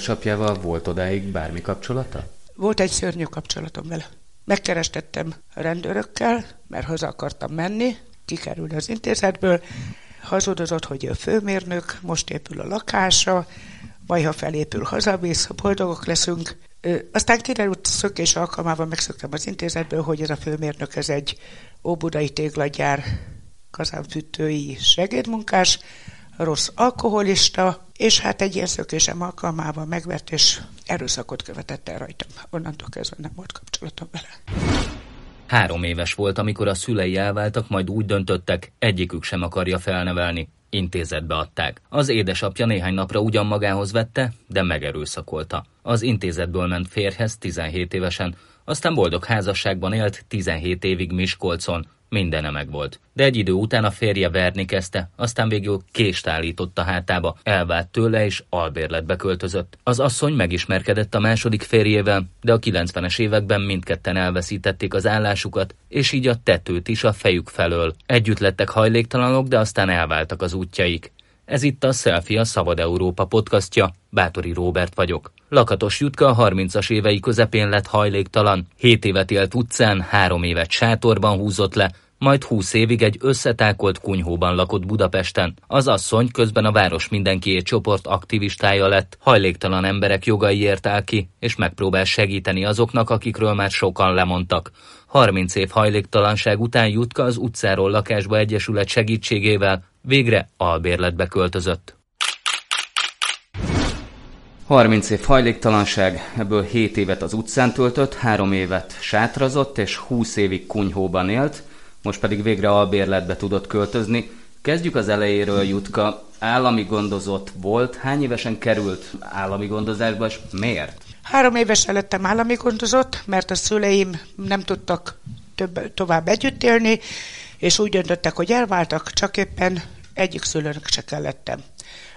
édesapjával volt odáig bármi kapcsolata? Volt egy szörnyű kapcsolatom vele. Megkerestettem rendőrökkel, mert haza akartam menni, kikerülni az intézetből. Hazudozott, hogy a főmérnök, most épül a lakása, majd ha felépül, hazavisz, boldogok leszünk. Ö, aztán kiderült szökés alkalmával megszöktem az intézetből, hogy ez a főmérnök, ez egy óbudai téglagyár kazánfűtői segédmunkás, rossz alkoholista, és hát egy ilyen szökésem alkalmával megvert, és erőszakot követett el rajtam. Onnantól kezdve nem volt kapcsolatom vele. Három éves volt, amikor a szülei elváltak, majd úgy döntöttek, egyikük sem akarja felnevelni. Intézetbe adták. Az édesapja néhány napra ugyan magához vette, de megerőszakolta. Az intézetből ment férhez 17 évesen, aztán boldog házasságban élt 17 évig Miskolcon, Mindene megvolt. De egy idő után a férje verni kezdte, aztán végül kést állított a hátába, elvált tőle és albérletbe költözött. Az asszony megismerkedett a második férjével, de a 90-es években mindketten elveszítették az állásukat, és így a tetőt is a fejük felől. Együtt lettek hajléktalanok, de aztán elváltak az útjaik. Ez itt a Selfie a Szabad Európa podcastja. Bátori Róbert vagyok. Lakatos Jutka a 30-as évei közepén lett hajléktalan. 7 évet élt utcán, 3 évet sátorban húzott le, majd 20 évig egy összetákolt kunyhóban lakott Budapesten. Az asszony közben a Város Mindenkiét csoport aktivistája lett, hajléktalan emberek jogaiért áll ki, és megpróbál segíteni azoknak, akikről már sokan lemondtak. 30 év hajléktalanság után Jutka az utcáról lakásba egyesület segítségével végre albérletbe költözött. 30 év hajléktalanság, ebből 7 évet az utcán töltött, 3 évet sátrazott és 20 évig kunyhóban élt, most pedig végre albérletbe tudott költözni. Kezdjük az elejéről, Jutka. Állami gondozott volt. Hány évesen került állami gondozásba, és miért? Három évesen lettem állami gondozott, mert a szüleim nem tudtak több, tovább együtt élni, és úgy döntöttek, hogy elváltak, csak éppen egyik szülőnek se kellettem.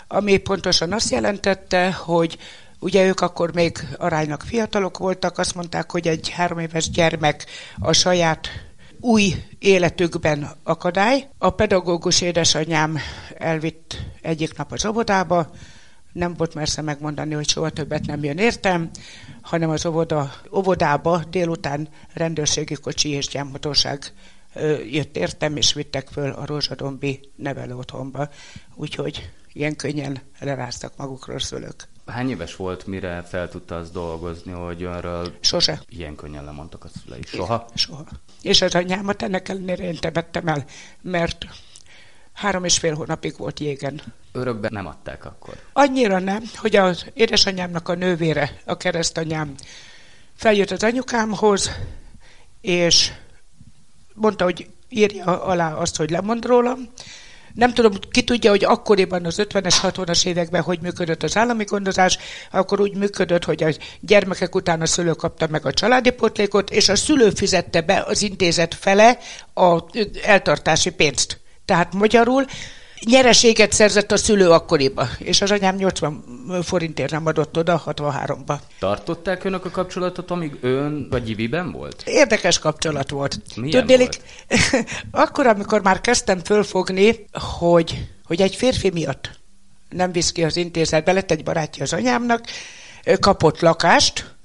Ami pontosan azt jelentette, hogy Ugye ők akkor még aránylag fiatalok voltak, azt mondták, hogy egy három éves gyermek a saját új életükben akadály. A pedagógus édesanyám elvitt egyik nap az óvodába, nem volt mersze megmondani, hogy soha többet nem jön értem, hanem az óvoda, óvodába délután rendőrségi kocsi és gyámhatóság jött értem, és vittek föl a Rózsadombi nevelő otthonba. Úgyhogy ilyen könnyen leráztak magukról szülők. Hány éves volt, mire fel tudta azt dolgozni, hogy önről Sose. ilyen könnyen lemondtak a szülei? Soha? Soha. És az anyámat ennek ellenére én temettem el, mert három és fél hónapig volt jégen. Örökbe nem adták akkor? Annyira nem, hogy az édesanyámnak a nővére, a keresztanyám feljött az anyukámhoz, és mondta, hogy írja alá azt, hogy lemond rólam, nem tudom, ki tudja, hogy akkoriban az 50-es, 60-as években hogy működött az állami gondozás, akkor úgy működött, hogy a gyermekek után a szülő kapta meg a családi potlékot, és a szülő fizette be az intézet fele a eltartási pénzt. Tehát magyarul nyereséget szerzett a szülő akkoriba, és az anyám 80 forintért nem adott oda 63-ba. Tartották önök a kapcsolatot, amíg ön vagy Giviben volt? Érdekes kapcsolat volt. Milyen Tudnélik, akkor, amikor már kezdtem fölfogni, hogy, hogy egy férfi miatt nem visz ki az intézetbe, lett egy barátja az anyámnak, kapott lakást,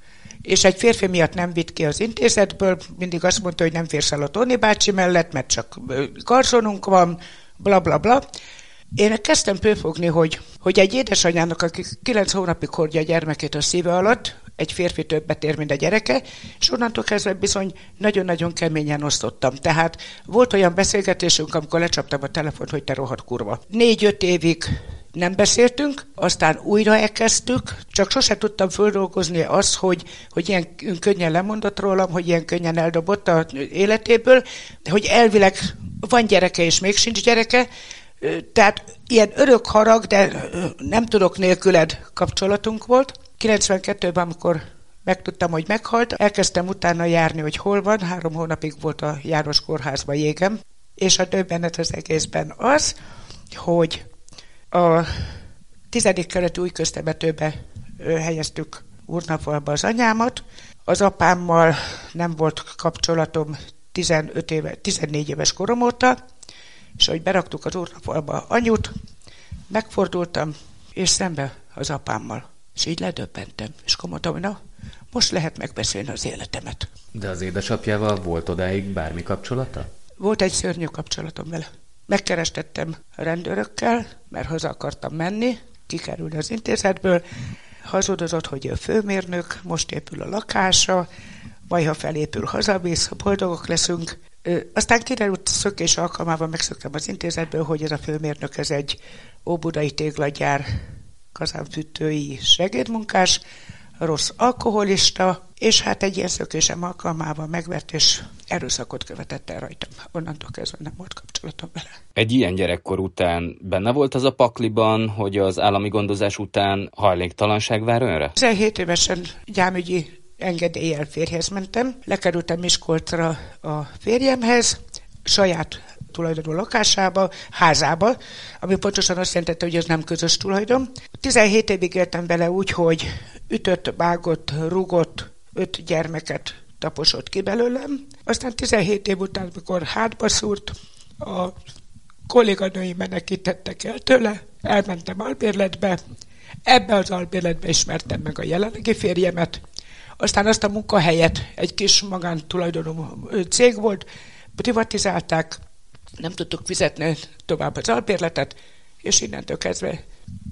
és egy férfi miatt nem vitt ki az intézetből, mindig azt mondta, hogy nem férsz el a Tóni bácsi mellett, mert csak garzonunk van, bla bla bla. Én kezdtem fölfogni, hogy, hogy egy édesanyának, aki kilenc hónapig hordja a gyermekét a szíve alatt, egy férfi többet ér, mint a gyereke, és onnantól kezdve bizony nagyon-nagyon keményen osztottam. Tehát volt olyan beszélgetésünk, amikor lecsaptam a telefont, hogy te rohadt kurva. Négy-öt évig nem beszéltünk, aztán újra elkezdtük, csak sose tudtam földolgozni azt, hogy, hogy ilyen könnyen lemondott rólam, hogy ilyen könnyen eldobott a életéből, hogy elvileg van gyereke és még sincs gyereke, tehát ilyen örök harag, de nem tudok nélküled kapcsolatunk volt. 92-ben, amikor megtudtam, hogy meghalt, elkezdtem utána járni, hogy hol van, három hónapig volt a János kórházban jégem, és a döbbenet az egészben az, hogy a tizedik keleti új köztemetőbe helyeztük úrnapolba az anyámat, az apámmal nem volt kapcsolatom 15 éve, 14 éves korom óta, és ahogy beraktuk az úrnapolba anyut, megfordultam, és szembe az apámmal. És így ledöbbentem, és akkor mondtam, hogy na, most lehet megbeszélni az életemet. De az édesapjával volt odáig bármi kapcsolata? Volt egy szörnyű kapcsolatom vele. Megkerestettem rendőrökkel, mert haza akartam menni, kikerülni az intézetből. Hazudozott, hogy ő főmérnök, most épül a lakása, majd ha felépül, hazavisz, boldogok leszünk. Aztán kiderült szökés alkalmával megszöktem az intézetből, hogy ez a főmérnök, ez egy óbudai téglagyár kazánfűtői segédmunkás, rossz alkoholista, és hát egy ilyen szökésem alkalmával megvert, és erőszakot követett el rajtam. Onnantól kezdve nem volt kapcsolatom vele. Egy ilyen gyerekkor után benne volt az a pakliban, hogy az állami gondozás után hajléktalanság vár önre? 17 évesen gyámügyi engedéllyel férjhez mentem, lekerültem Miskolcra a férjemhez, saját tulajdonú lakásába, házába, ami pontosan azt jelentette, hogy ez nem közös tulajdon. 17 évig éltem vele úgy, hogy ütött, vágott, rugott, öt gyermeket taposott ki belőlem. Aztán 17 év után, mikor hátba szúrt, a kolléganői menekítettek el tőle, elmentem albérletbe, ebbe az albérletbe ismertem meg a jelenlegi férjemet, aztán azt a munkahelyet egy kis magántulajdonú cég volt, privatizálták, nem tudtuk fizetni tovább az albérletet, és innentől kezdve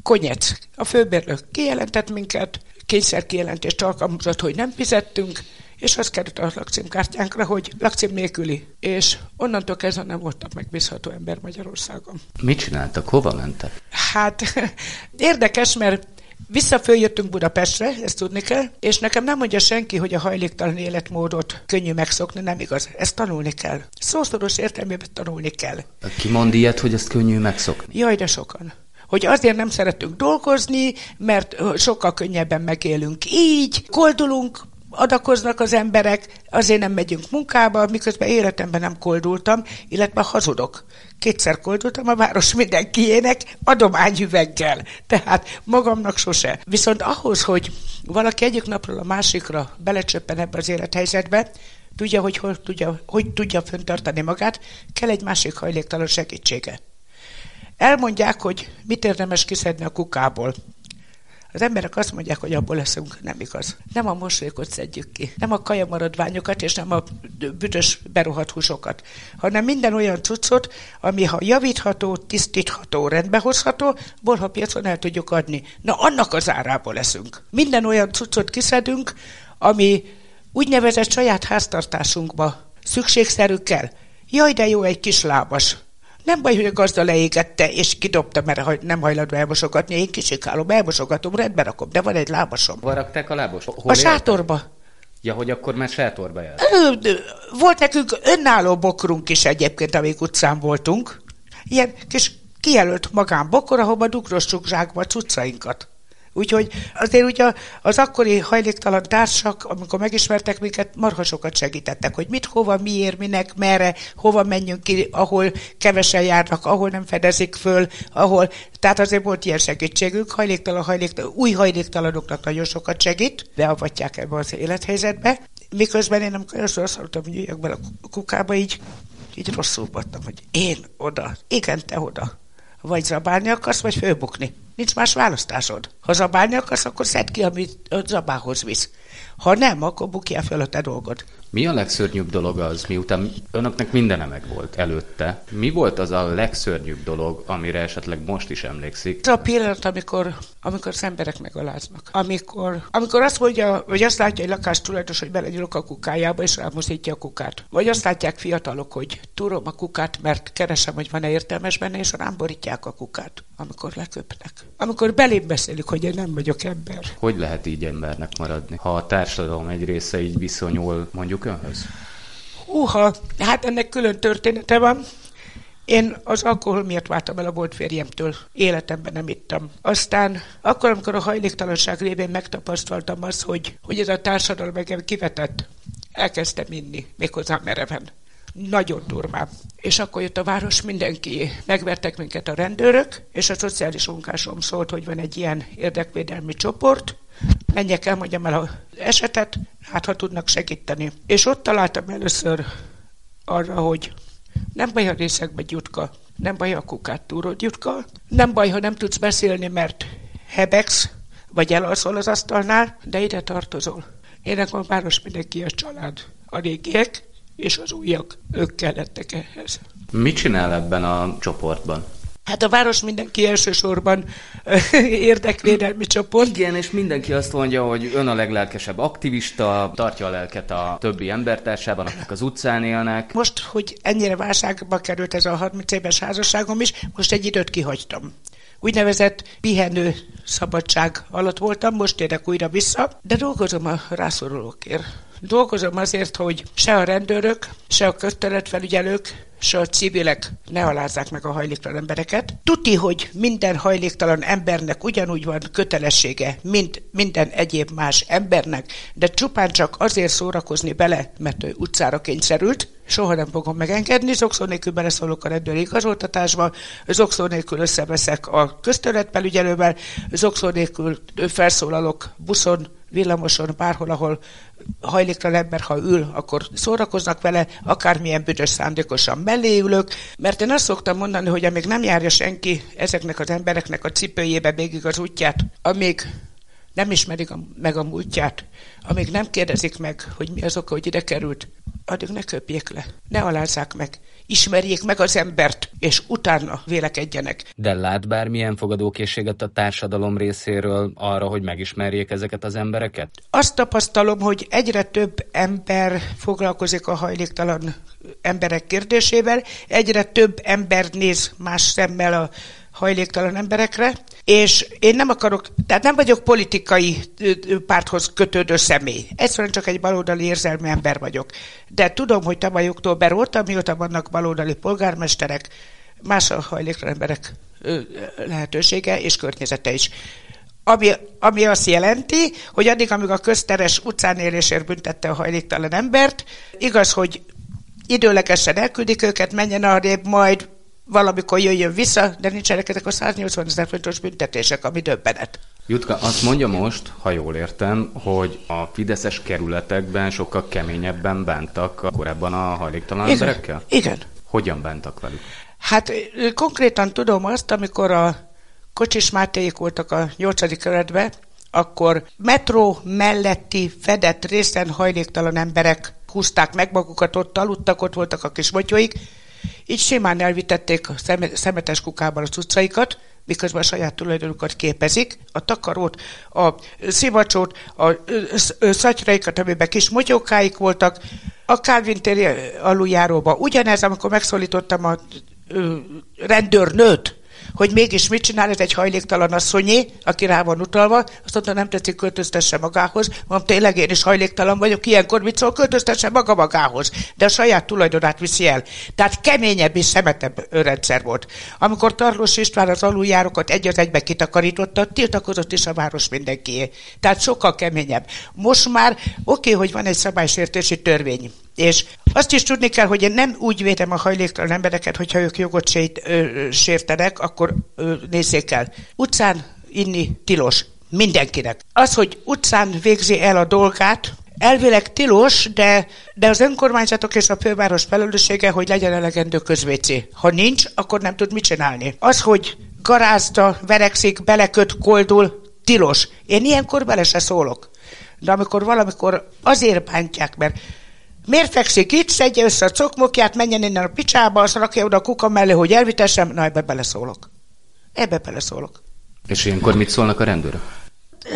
konyec. A főbérlő kijelentett minket, kényszer kijelentést alkalmazott, hogy nem fizettünk, és az került a lakcímkártyánkra, hogy lakcím nélküli. És onnantól kezdve nem voltam megbízható ember Magyarországon. Mit csináltak? Hova mentek? Hát érdekes, mert Visszaföljöttünk Budapestre, ezt tudni kell, és nekem nem mondja senki, hogy a hajléktalan életmódot könnyű megszokni, nem igaz. Ezt tanulni kell. Szószoros értelmében tanulni kell. Ki mond ilyet, hogy ezt könnyű megszokni? Jaj, de sokan hogy azért nem szeretünk dolgozni, mert sokkal könnyebben megélünk így, koldulunk, adakoznak az emberek, azért nem megyünk munkába, miközben életemben nem koldultam, illetve hazudok. Kétszer koldultam a város mindenkiének adományüveggel, tehát magamnak sose. Viszont ahhoz, hogy valaki egyik napról a másikra belecsöppen ebbe az élethelyzetbe, tudja, hogy hol tudja, hogy tudja föntartani magát, kell egy másik hajléktalan segítsége. Elmondják, hogy mit érdemes kiszedni a kukából. Az emberek azt mondják, hogy abból leszünk, nem igaz. Nem a mosolyokot szedjük ki, nem a kajamaradványokat, és nem a büdös berohadt húsokat, hanem minden olyan cuccot, ami ha javítható, tisztítható, rendbehozható, bolha piacon el tudjuk adni. Na, annak az árából leszünk. Minden olyan cuccot kiszedünk, ami úgynevezett saját háztartásunkba szükségszerű kell. Jaj, de jó egy kis lábas. Nem baj, hogy a gazda leégette, és kidobta, mert nem hajlandó elmosogatni. Én kisikálom, elmosogatom, rendben rakom, de van egy lábasom. Hol rakták a lábos? Hol a sátorba. Ja, hogy akkor már sátorba jár. Volt nekünk önálló bokrunk is egyébként, amíg utcán voltunk. Ilyen kis kijelölt magánbokor, ahova dugrossuk zsákba cuccainkat. Úgyhogy azért ugye az akkori hajléktalan társak, amikor megismertek minket, marha sokat segítettek, hogy mit, hova, miért, minek, merre, hova menjünk ki, ahol kevesen járnak, ahol nem fedezik föl, ahol, tehát azért volt ilyen segítségünk, hajléktalan, hajléktalan, új hajléktalanoknak nagyon sokat segít, beavatják ebbe az élethelyzetbe, miközben én amikor először azt hallottam, hogy jöjjek bele a kukába, így, így rosszul voltam, hogy én oda, igen, te oda. Vagy zabálni akarsz, vagy főbukni. Nincs más választásod. Ha zabálni akarsz, akkor szedd ki, amit a zabához visz. Ha nem, akkor bukjál fel a te dolgod. Mi a legszörnyűbb dolog az, miután önöknek mindene meg volt előtte? Mi volt az a legszörnyűbb dolog, amire esetleg most is emlékszik? Ez a pillanat, amikor, amikor az emberek megaláznak. Amikor, amikor azt mondja, vagy azt látja egy lakás tulajdonos, hogy belegyülök a kukájába, és rámozdítja a kukát. Vagy azt látják fiatalok, hogy túrom a kukát, mert keresem, hogy van-e értelmes benne, és rám borítják a kukát, amikor leköpnek. Amikor belém beszélik, hogy én nem vagyok ember. Hogy lehet így embernek maradni, ha a társadalom egy része így viszonyul mondjuk önhöz? Húha, hát ennek külön története van. Én az alkohol miatt váltam el a volt férjemtől. Életemben nem ittam. Aztán akkor, amikor a hajléktalanság révén megtapasztaltam azt, hogy, hogy ez a társadalom engem kivetett, elkezdtem inni, méghozzá mereven. Nagyon durván. És akkor jött a város mindenki. Megvertek minket a rendőrök, és a szociális munkásom szólt, hogy van egy ilyen érdekvédelmi csoport, menjek el, mondjam el az esetet, hát ha tudnak segíteni. És ott találtam először arra, hogy nem baj, ha részekbe gyutka, nem baj, ha kukát túrod gyutka, nem baj, ha nem tudsz beszélni, mert hebegsz, vagy elalszol az asztalnál, de ide tartozol. Én a város mindenki a család. A régiek és az újak, ők kellettek ehhez. Mit csinál ebben a csoportban? Hát a város mindenki elsősorban érdekvédelmi csoport. Igen, és mindenki azt mondja, hogy ön a leglelkesebb aktivista, tartja a lelket a többi embertársában, akik az utcán élnek. Most, hogy ennyire válságba került ez a 30 éves házasságom is, most egy időt kihagytam úgynevezett pihenő szabadság alatt voltam, most érek újra vissza, de dolgozom a rászorulókért. Dolgozom azért, hogy se a rendőrök, se a közterületfelügyelők, se a civilek ne alázzák meg a hajléktalan embereket. Tuti, hogy minden hajléktalan embernek ugyanúgy van kötelessége, mint minden egyéb más embernek, de csupán csak azért szórakozni bele, mert ő utcára kényszerült, soha nem fogom megengedni, zokszó nélkül beleszólok a rendőri igazoltatásba, zokszó nélkül összeveszek a közterületfelügyelővel, zokszó nélkül felszólalok buszon, villamoson, bárhol, ahol hajléktalan ember, ha ül, akkor szórakoznak vele, akármilyen büdös szándékosan mellé ülök, mert én azt szoktam mondani, hogy amíg nem járja senki ezeknek az embereknek a cipőjébe végig az útját, amíg nem ismerik a, meg a múltját, amíg nem kérdezik meg, hogy mi az oka, hogy ide került, addig ne köpjék le, ne alázzák meg ismerjék meg az embert, és utána vélekedjenek. De lát bármilyen fogadókészséget a társadalom részéről arra, hogy megismerjék ezeket az embereket? Azt tapasztalom, hogy egyre több ember foglalkozik a hajléktalan emberek kérdésével, egyre több ember néz más szemmel a hajléktalan emberekre, és én nem akarok, tehát nem vagyok politikai párthoz kötődő személy. Egyszerűen csak egy baloldali érzelmi ember vagyok. De tudom, hogy tavaly október óta, mióta vannak baloldali polgármesterek, más a hajléktalan emberek lehetősége és környezete is. Ami, ami azt jelenti, hogy addig, amíg a közteres utcánélésért büntette a hajléktalan embert, igaz, hogy időlegesen elküldik őket, menjen arrébb, majd valamikor jöjjön vissza, de nincsenek ezek a 180 ezer fontos büntetések, ami döbbenet. Jutka, azt mondja most, ha jól értem, hogy a fideszes kerületekben sokkal keményebben bántak korábban a hajléktalan Igen. emberekkel? Igen. Hogyan bántak velük? Hát konkrétan tudom azt, amikor a Kocsis Mátéik voltak a 8. keretben, akkor metró melletti fedett részen hajléktalan emberek húzták meg magukat, ott aludtak, ott voltak a kis motyóik, így simán elvitették a szemetes kukában az utcaikat, miközben a saját tulajdonukat képezik, a takarót, a szivacsót, a szatyraikat, amiben kis motyókáik voltak, a Calvin téri aluljáróba. Ugyanez, amikor megszólítottam a rendőrnőt, hogy mégis mit csinál, ez egy hajléktalan asszonyé, aki rá van utalva, azt mondta, nem tetszik, költöztesse magához. Mondom, tényleg én is hajléktalan vagyok, ilyenkor mit szól, költöztesse maga magához. De a saját tulajdonát viszi el. Tehát keményebb és szemetebb rendszer volt. Amikor Tarlós István az aluljárokat egy az egybe kitakarította, tiltakozott is a város mindenkié. Tehát sokkal keményebb. Most már oké, okay, hogy van egy szabálysértési törvény, és azt is tudni kell, hogy én nem úgy védem a hajléktalan embereket, hogyha ők jogot sértenek, akkor ö, nézzék el. Utcán inni tilos mindenkinek. Az, hogy utcán végzi el a dolgát, elvileg tilos, de, de az önkormányzatok és a főváros felelőssége, hogy legyen elegendő közvécé. Ha nincs, akkor nem tud mit csinálni. Az, hogy garázda, verekszik, beleköt, koldul, tilos. Én ilyenkor bele se szólok. De amikor valamikor azért bántják, mert Miért fekszik itt, szedje össze a cokmokját, menjen innen a picsába, azt rakja oda a kuka mellé, hogy elvitessem, na ebbe beleszólok. Ebbe beleszólok. És ilyenkor mit szólnak a rendőrök?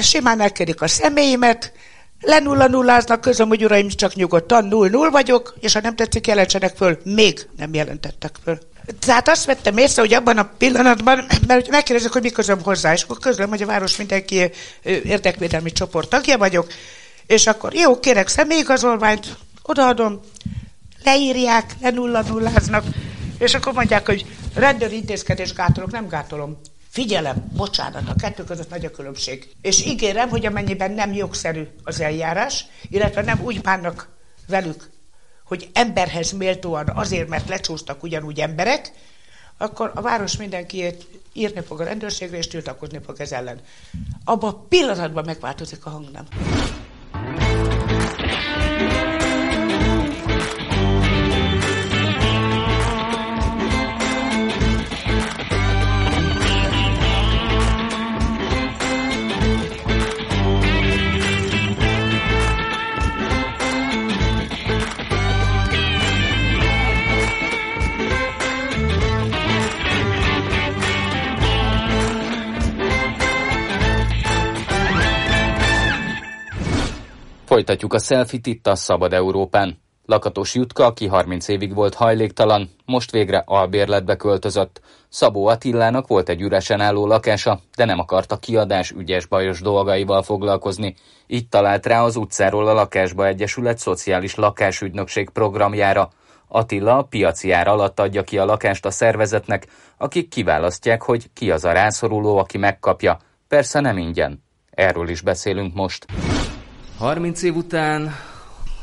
Simán elkerik a személyimet, lenulla nulláznak közöm, hogy uraim, csak nyugodtan, null-null vagyok, és ha nem tetszik, jelentsenek föl. Még nem jelentettek föl. Tehát azt vettem észre, hogy abban a pillanatban, mert megkérdezik, hogy mi közöm hozzá, és akkor közlöm, hogy a város mindenki érdekvédelmi csoport tagja vagyok, és akkor jó, kérek személyigazolványt, odaadom, leírják, lenulla nulláznak, és akkor mondják, hogy rendőri intézkedés gátolok, nem gátolom. Figyelem, bocsánat, a kettő között nagy a különbség. És ígérem, hogy amennyiben nem jogszerű az eljárás, illetve nem úgy bánnak velük, hogy emberhez méltóan azért, mert lecsúsztak ugyanúgy emberek, akkor a város mindenkiért írni fog a rendőrségre, és tiltakozni fog ez ellen. Abban a pillanatban megváltozik a hangnem. Folytatjuk a selfit itt a Szabad Európán. Lakatos Jutka, aki 30 évig volt hajléktalan, most végre albérletbe költözött. Szabó Attilának volt egy üresen álló lakása, de nem akarta kiadás ügyes bajos dolgaival foglalkozni. Így talált rá az utcáról a Lakásba Egyesület szociális lakásügynökség programjára. Attila a piaci ár alatt adja ki a lakást a szervezetnek, akik kiválasztják, hogy ki az a rászoruló, aki megkapja. Persze nem ingyen. Erről is beszélünk most. 30 év után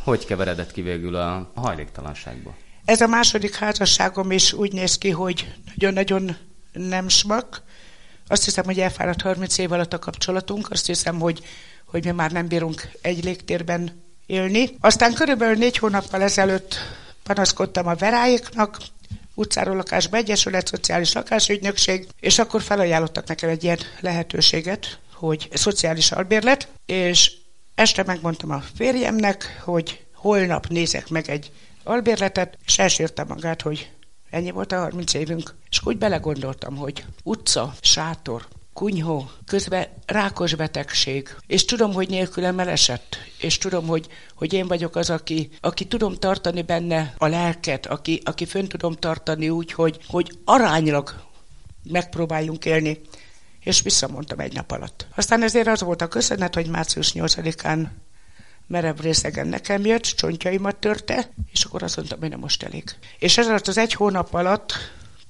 hogy keveredett ki végül a hajléktalanságba? Ez a második házasságom is úgy néz ki, hogy nagyon-nagyon nem smak. Azt hiszem, hogy elfáradt 30 év alatt a kapcsolatunk. Azt hiszem, hogy, hogy mi már nem bírunk egy légtérben élni. Aztán körülbelül négy hónappal ezelőtt panaszkodtam a veráiknak, utcáról lakásba egyesület, szociális lakásügynökség, és akkor felajánlottak nekem egy ilyen lehetőséget, hogy szociális albérlet, és Este megmondtam a férjemnek, hogy holnap nézek meg egy albérletet, és elsírta magát, hogy ennyi volt a 30 évünk. És úgy belegondoltam, hogy utca, sátor, kunyhó, közben rákos betegség, és tudom, hogy nélkülem elesett, és tudom, hogy, hogy én vagyok az, aki, aki tudom tartani benne a lelket, aki, aki fönn tudom tartani úgy, hogy, hogy aránylag megpróbáljunk élni és visszamondtam egy nap alatt. Aztán ezért az volt a köszönet, hogy március 8-án merev részegen nekem jött, csontjaimat törte, és akkor azt mondtam, hogy nem most elég. És ez alatt az egy hónap alatt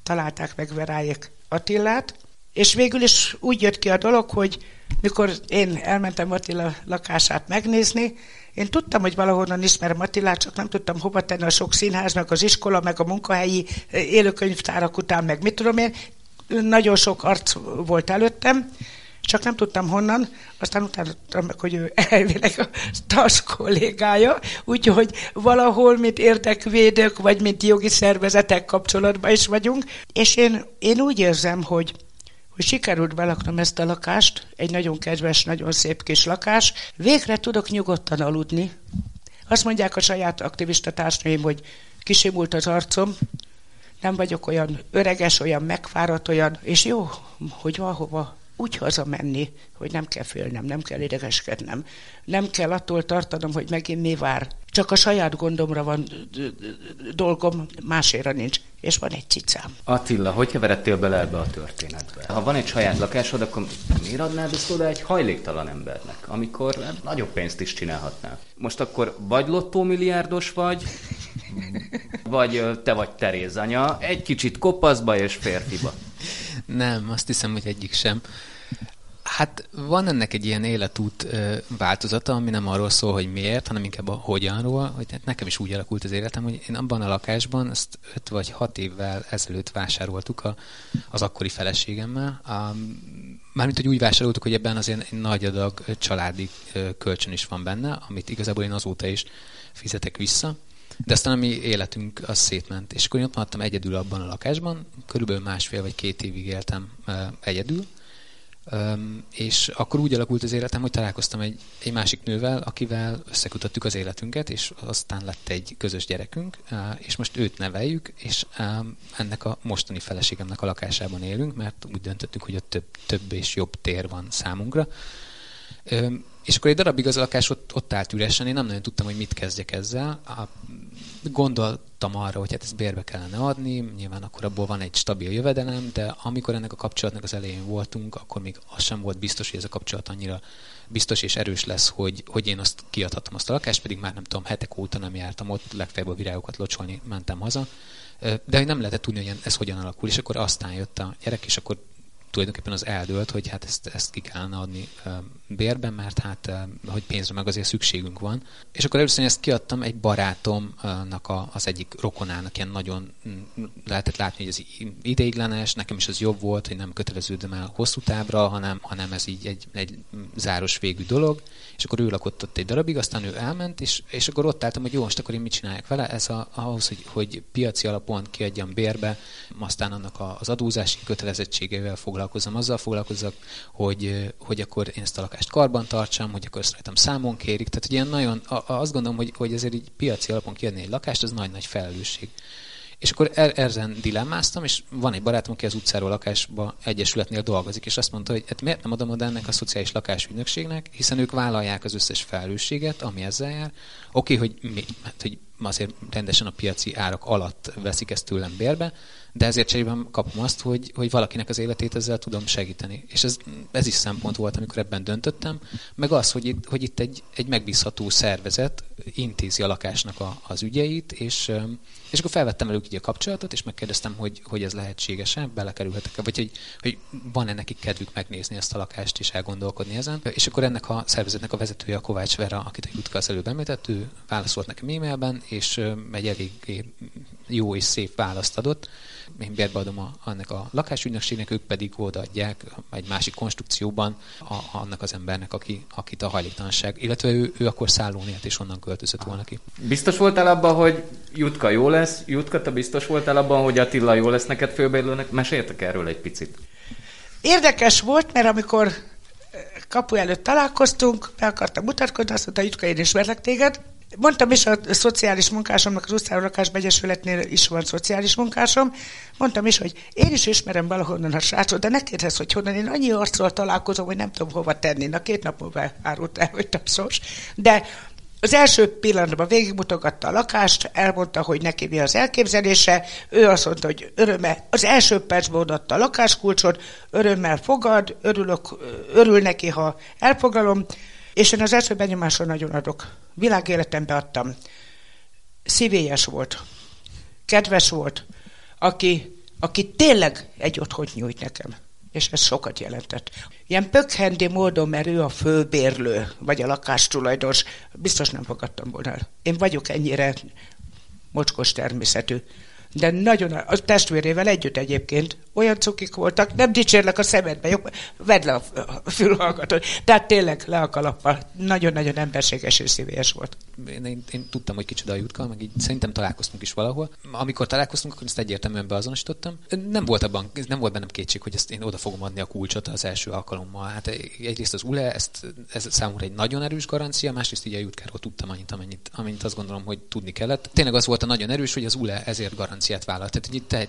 találták meg Verájék Attillát, és végül is úgy jött ki a dolog, hogy mikor én elmentem Attila lakását megnézni, én tudtam, hogy valahonnan ismerem Attilát, csak nem tudtam hova tenni a sok színház, meg az iskola, meg a munkahelyi élőkönyvtárak után, meg mit tudom én nagyon sok arc volt előttem, csak nem tudtam honnan, aztán utána tudtam meg, hogy ő elvileg a TAS kollégája, úgyhogy valahol, mint érdekvédők, vagy mint jogi szervezetek kapcsolatban is vagyunk, és én, én úgy érzem, hogy hogy sikerült belaknom ezt a lakást, egy nagyon kedves, nagyon szép kis lakás, végre tudok nyugodtan aludni. Azt mondják a saját aktivista társnőim, hogy kisimult az arcom, nem vagyok olyan öreges, olyan megfáradt, olyan, és jó, hogy valahova úgy hazamenni, hogy nem kell félnem, nem kell idegeskednem, nem kell attól tartanom, hogy megint mi vár. Csak a saját gondomra van dolgom, másére nincs. És van egy cicám. Attila, hogy keveredtél bele ebbe a történetbe? Ha van egy saját lakásod, akkor miért adnád ezt oda egy hajléktalan embernek, amikor nagyobb pénzt is csinálhatnál? Most akkor vagy lottómilliárdos vagy, vagy te vagy Teréz anya, egy kicsit kopaszba és férfiba. Nem, azt hiszem, hogy egyik sem. Hát van ennek egy ilyen életút változata, ami nem arról szól, hogy miért, hanem inkább a hogyanról, hogy hát nekem is úgy alakult az életem, hogy én abban a lakásban ezt 5 vagy 6 évvel ezelőtt vásároltuk a, az akkori feleségemmel. A, mármint, hogy úgy vásároltuk, hogy ebben azért nagy adag családi kölcsön is van benne, amit igazából én azóta is fizetek vissza. De aztán a mi életünk az szétment. És akkor én ott maradtam egyedül abban a lakásban, körülbelül másfél vagy két évig éltem egyedül, és akkor úgy alakult az életem, hogy találkoztam egy, egy másik nővel, akivel összekutattuk az életünket, és aztán lett egy közös gyerekünk, és most őt neveljük, és ennek a mostani feleségemnek a lakásában élünk, mert úgy döntöttük, hogy ott több, több és jobb tér van számunkra. És akkor egy darabig az a lakás ott, ott állt üresen, én nem nagyon tudtam, hogy mit kezdjek ezzel. Gondoltam arra, hogy hát ezt bérbe kellene adni, nyilván akkor abból van egy stabil jövedelem, de amikor ennek a kapcsolatnak az elején voltunk, akkor még az sem volt biztos, hogy ez a kapcsolat annyira biztos és erős lesz, hogy, hogy én azt kiadhatom azt a lakást, pedig már nem tudom, hetek óta nem jártam ott, legfeljebb a virágokat locsolni mentem haza. De hogy nem lehetett tudni, hogy ez hogyan alakul, és akkor aztán jött a gyerek, és akkor tulajdonképpen az eldőlt, hogy hát ezt, ezt ki kellene adni bérben, mert hát, hogy pénzre meg azért szükségünk van. És akkor először ezt kiadtam egy barátomnak a, az egyik rokonának, ilyen nagyon mm, lehetett látni, hogy ez ideiglenes, nekem is az jobb volt, hogy nem köteleződöm el hosszú távra, hanem, hanem ez így egy, egy záros végű dolog, és akkor ő lakott ott egy darabig, aztán ő elment, és, és akkor ott álltam, hogy jó, most akkor én mit csináljak vele, ez a, ahhoz, hogy, hogy piaci alapon kiadjam bérbe, aztán annak a, az adózási kötelezettségével foglalkozom, azzal foglalkozok, hogy, hogy akkor én ezt a lakást karban tartsam, hogy akkor ezt rajtam számon kérik, tehát ilyen nagyon, azt gondolom, hogy, hogy ezért így piaci alapon kiadni egy lakást, az nagy-nagy felelősség. És akkor er- ezen dilemmáztam, és van egy barátom, aki az utcáról lakásba egyesületnél dolgozik, és azt mondta, hogy hát miért nem adom oda ennek a szociális lakásügynökségnek, hiszen ők vállalják az összes felelősséget, ami ezzel jár. Oké, okay, hogy, mi, hát, hogy azért rendesen a piaci árak alatt veszik ezt tőlem bérbe, de ezért cserében kapom azt, hogy, hogy valakinek az életét ezzel tudom segíteni. És ez, ez is szempont volt, amikor ebben döntöttem, meg az, hogy itt, hogy itt egy, egy megbízható szervezet intézi a lakásnak a, az ügyeit, és, és akkor felvettem velük így a kapcsolatot, és megkérdeztem, hogy, hogy ez lehetséges-e, belekerülhetek-e, vagy hogy, hogy van-e nekik kedvük megnézni ezt a lakást és elgondolkodni ezen. És akkor ennek a szervezetnek a vezetője, a Kovács Vera, akit a Jutka az előbb említett, ő válaszolt nekem e-mailben, és egy elég jó és szép választ adott. Én bérbe adom a, annak a lakásügynökségnek, ők pedig odaadják egy másik konstrukcióban a, annak az embernek, aki, akit a hajléktalanság, illetve ő, ő akkor szállón élt, és onnan költözött volna ki. Biztos voltál abban, hogy Jutka jó lesz? Jutka, te biztos voltál abban, hogy Attila jó lesz neked főbérlőnek? Meséltek erről egy picit. Érdekes volt, mert amikor kapu előtt találkoztunk, be akartam mutatkozni, azt mondta, Jutka, én ismerlek téged, Mondtam is a szociális munkásomnak, az Usztárolakás Begyesületnél is van szociális munkásom. Mondtam is, hogy én is ismerem valahonnan a srácot, de ne kérdezz, hogy honnan. Én annyi arcról találkozom, hogy nem tudom hova tenni. Na két nap múlva árult el, hogy tapszos. De az első pillanatban végigmutogatta a lakást, elmondta, hogy neki mi az elképzelése, ő azt mondta, hogy örömmel, az első percben odaadta a lakáskulcsot, örömmel fogad, örülök, örül neki, ha elfoglalom, és én az első benyomáson nagyon adok. Világéletembe adtam. Szívélyes volt. Kedves volt. Aki, aki tényleg egy otthont nyújt nekem. És ez sokat jelentett. Ilyen pökhendi módon, mert ő a főbérlő, vagy a lakástulajdonos, biztos nem fogadtam volna el. Én vagyok ennyire mocskos természetű de nagyon a testvérével együtt egyébként olyan cukik voltak, nem dicsérlek a szemedbe, jó, vedd le a fülhallgatót. Tehát tényleg le a kalappal. Nagyon-nagyon emberséges és szívélyes volt. Én, én, én, tudtam, hogy kicsoda a jutka, meg így szerintem találkoztunk is valahol. Amikor találkoztunk, akkor ezt egyértelműen beazonosítottam. Nem volt, abban, nem volt bennem kétség, hogy ezt én oda fogom adni a kulcsot az első alkalommal. Hát egyrészt az ULE, ezt, ez számomra egy nagyon erős garancia, másrészt így a jutkáról tudtam annyit, amennyit, amennyit azt gondolom, hogy tudni kellett. Tényleg az volt a nagyon erős, hogy az ULE ezért garanciát vállalt. Tehát így te,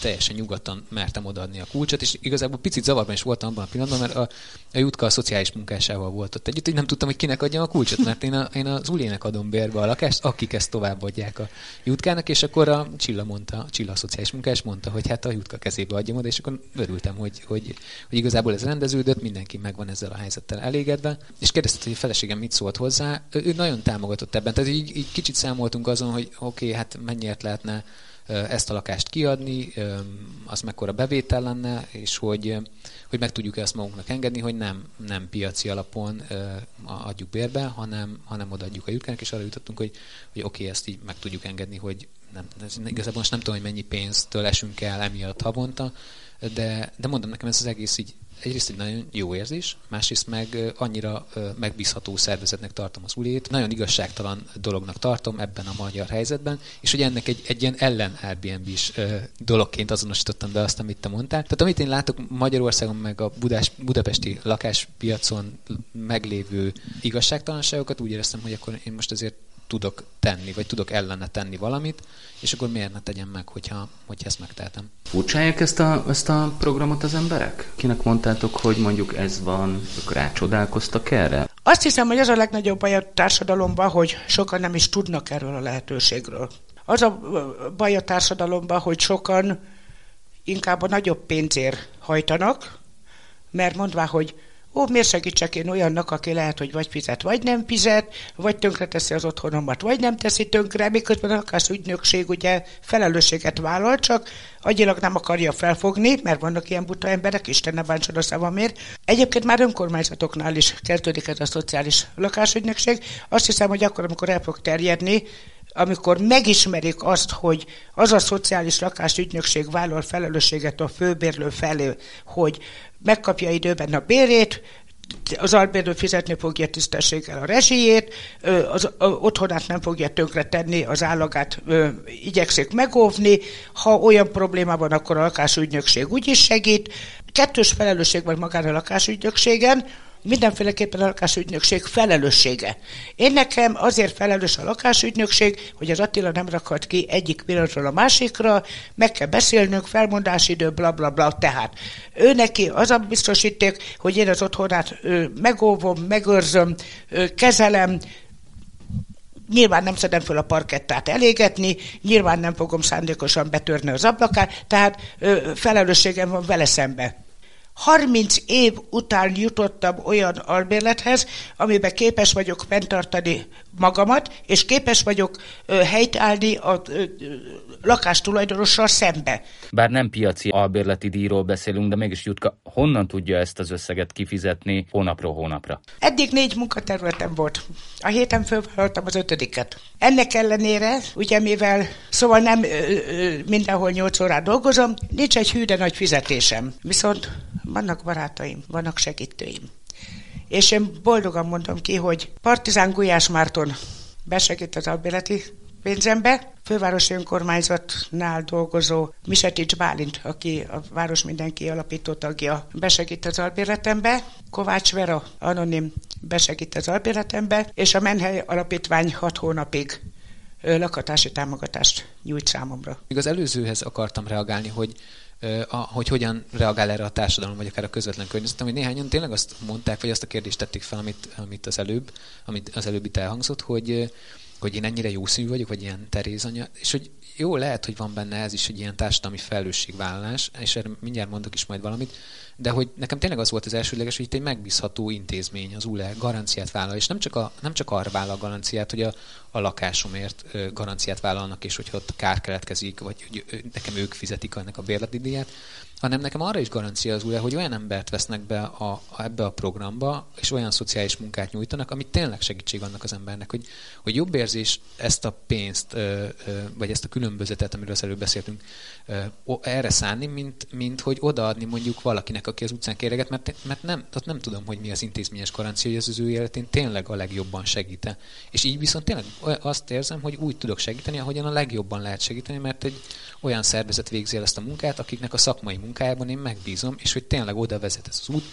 teljesen nyugodtan mertem odaadni a kulcsot, és igazából picit zavarban is voltam abban a pillanatban, mert a, a Jutka a szociális munkásával volt ott együtt, így nem tudtam, hogy kinek adjam a kulcsot, mert én, a, én az Ulének adom bérbe a lakást, akik ezt továbbadják a Jutkának, és akkor a Csilla mondta, a Csilla a szociális munkás mondta, hogy hát a Jutka kezébe adjam oda, és akkor örültem, hogy, hogy, hogy igazából ez rendeződött, mindenki megvan ezzel a helyzettel elégedve, és kérdezte, hogy a feleségem mit szólt hozzá, ő, ő nagyon támogatott ebben, tehát így, így kicsit számoltunk azon, hogy oké, okay, hát mennyiért lehetne ezt a lakást kiadni, az mekkora bevétel lenne, és hogy, hogy meg tudjuk ezt magunknak engedni, hogy nem, nem piaci alapon adjuk bérbe, hanem, hanem odaadjuk a jutkának, és arra jutottunk, hogy, hogy oké, ezt így meg tudjuk engedni, hogy nem, ez, igazából most nem tudom, hogy mennyi pénztől esünk el emiatt havonta, de, de mondom, nekem ez az egész így egyrészt egy nagyon jó érzés, másrészt meg annyira megbízható szervezetnek tartom az ulét. Nagyon igazságtalan dolognak tartom ebben a magyar helyzetben, és hogy ennek egy, egy ilyen ellen Airbnb is dologként azonosítottam be azt, amit te mondtál. Tehát amit én látok Magyarországon meg a Budás, budapesti lakáspiacon meglévő igazságtalanságokat, úgy éreztem, hogy akkor én most azért tudok tenni, vagy tudok ellene tenni valamit, és akkor miért ne tegyem meg, hogyha, hogyha ezt megtehetem. Furcsálják ezt a, ezt a programot az emberek? Kinek mondtátok, hogy mondjuk ez van, ők rácsodálkoztak erre? Azt hiszem, hogy az a legnagyobb baj a társadalomban, hogy sokan nem is tudnak erről a lehetőségről. Az a baj a társadalomban, hogy sokan inkább a nagyobb pénzért hajtanak, mert mondvá, hogy ó, miért segítsek én olyannak, aki lehet, hogy vagy fizet, vagy nem fizet, vagy tönkre teszi az otthonomat, vagy nem teszi tönkre, miközben a ügynökség ugye felelősséget vállal, csak agyilag nem akarja felfogni, mert vannak ilyen buta emberek, Isten ne bántsad a szavamért. Egyébként már önkormányzatoknál is kezdődik ez a szociális lakásügynökség. Azt hiszem, hogy akkor, amikor el fog terjedni, amikor megismerik azt, hogy az a szociális lakásügynökség vállal felelősséget a főbérlő felé, hogy megkapja időben a bérét, az albérlő fizetni fogja tisztességgel a rezsijét, az otthonát nem fogja tönkre tenni, az állagát igyekszik megóvni, ha olyan probléma van, akkor a lakásügynökség úgyis segít. Kettős felelősség van magán a lakásügynökségen, mindenféleképpen a lakásügynökség felelőssége. Én nekem azért felelős a lakásügynökség, hogy az Attila nem rakhat ki egyik pillanatról a másikra, meg kell beszélnünk, felmondásidő, bla bla bla. Tehát ő neki az a biztosíték, hogy én az otthonát megóvom, megőrzöm, kezelem, Nyilván nem szedem föl a parkettát elégetni, nyilván nem fogom szándékosan betörni az ablakát, tehát ö, felelősségem van vele szembe. 30 év után jutottam olyan albérlethez, amiben képes vagyok fenntartani magamat, és képes vagyok helytállni a lakástulajdonossal szembe. Bár nem piaci albérleti díjról beszélünk, de mégis Jutka, honnan tudja ezt az összeget kifizetni hónapról hónapra? Eddig négy munkaterületem volt. A héten fölvállaltam az ötödiket. Ennek ellenére, ugye mivel, szóval nem ö, ö, mindenhol nyolc órát dolgozom, nincs egy hű, de nagy fizetésem. Viszont vannak barátaim, vannak segítőim. És én boldogan mondom ki, hogy Partizán Gulyás Márton besegít az albérleti pénzembe. Fővárosi önkormányzatnál dolgozó Misetics Bálint, aki a Város Mindenki alapító tagja, besegít az albérletembe. Kovács Vera, anonim, besegít az albérletembe, és a Menhely Alapítvány hat hónapig lakatási támogatást nyújt számomra. Még az előzőhez akartam reagálni, hogy a, hogy hogyan reagál erre a társadalom, vagy akár a közvetlen környezetem, hogy néhányan tényleg azt mondták, vagy azt a kérdést tették fel, amit, amit az előbb, amit az előbb itt elhangzott, hogy hogy én ennyire jó színű vagyok, vagy ilyen Terézanya, és hogy jó, lehet, hogy van benne ez is egy ilyen társadalmi felelősségvállalás, és erre mindjárt mondok is majd valamit, de hogy nekem tényleg az volt az elsődleges, hogy itt egy megbízható intézmény, az ULE garanciát vállal, és nem csak, a, nem csak arra vállal a garanciát, hogy a, a lakásomért garanciát vállalnak, és hogyha ott kár keletkezik, vagy hogy nekem ők fizetik ennek a bérleti díját, hanem nekem arra is garancia az ULE, hogy olyan embert vesznek be a, a, ebbe a programba, és olyan szociális munkát nyújtanak, amit tényleg segítség annak az embernek, hogy, hogy jobb érzés ezt a pénzt, vagy ezt a különbözetet, amiről az előbb beszéltünk, erre szánni, mint, mint hogy odaadni mondjuk valakinek, aki az utcán kéreget, mert, mert nem, tehát nem tudom, hogy mi az intézményes garancia, hogy az az ő életén tényleg a legjobban segíte. És így viszont tényleg azt érzem, hogy úgy tudok segíteni, ahogyan a legjobban lehet segíteni, mert egy olyan szervezet végzi el ezt a munkát, akiknek a szakmai munkájában én megbízom, és hogy tényleg oda vezet ez az út,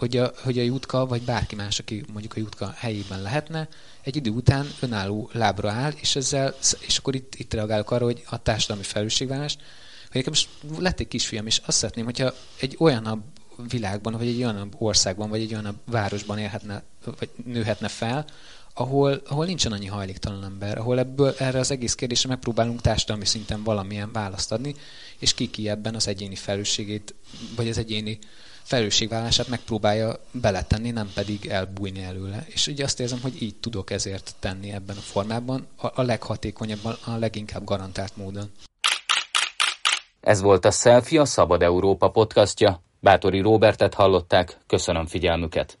hogy a, hogy a Jutka, vagy bárki más, aki mondjuk a Jutka helyében lehetne, egy idő után önálló lábra áll, és ezzel, és akkor itt, itt reagálok arra, hogy a társadalmi felelősségvállás, hogy nekem most lett egy kisfiam, és azt szeretném, hogyha egy olyan világban, vagy egy olyan országban, vagy egy olyan városban élhetne, vagy nőhetne fel, ahol, ahol nincsen annyi hajléktalan ember, ahol ebből erre az egész kérdésre megpróbálunk társadalmi szinten valamilyen választ adni, és ki ki ebben az egyéni felelősségét, vagy az egyéni felelősségvállását megpróbálja beletenni, nem pedig elbújni előle. És ugye azt érzem, hogy így tudok ezért tenni ebben a formában, a, a leghatékonyabban, a leginkább garantált módon. Ez volt a Selfie, a Szabad Európa podcastja. Bátori Robertet hallották, köszönöm figyelmüket.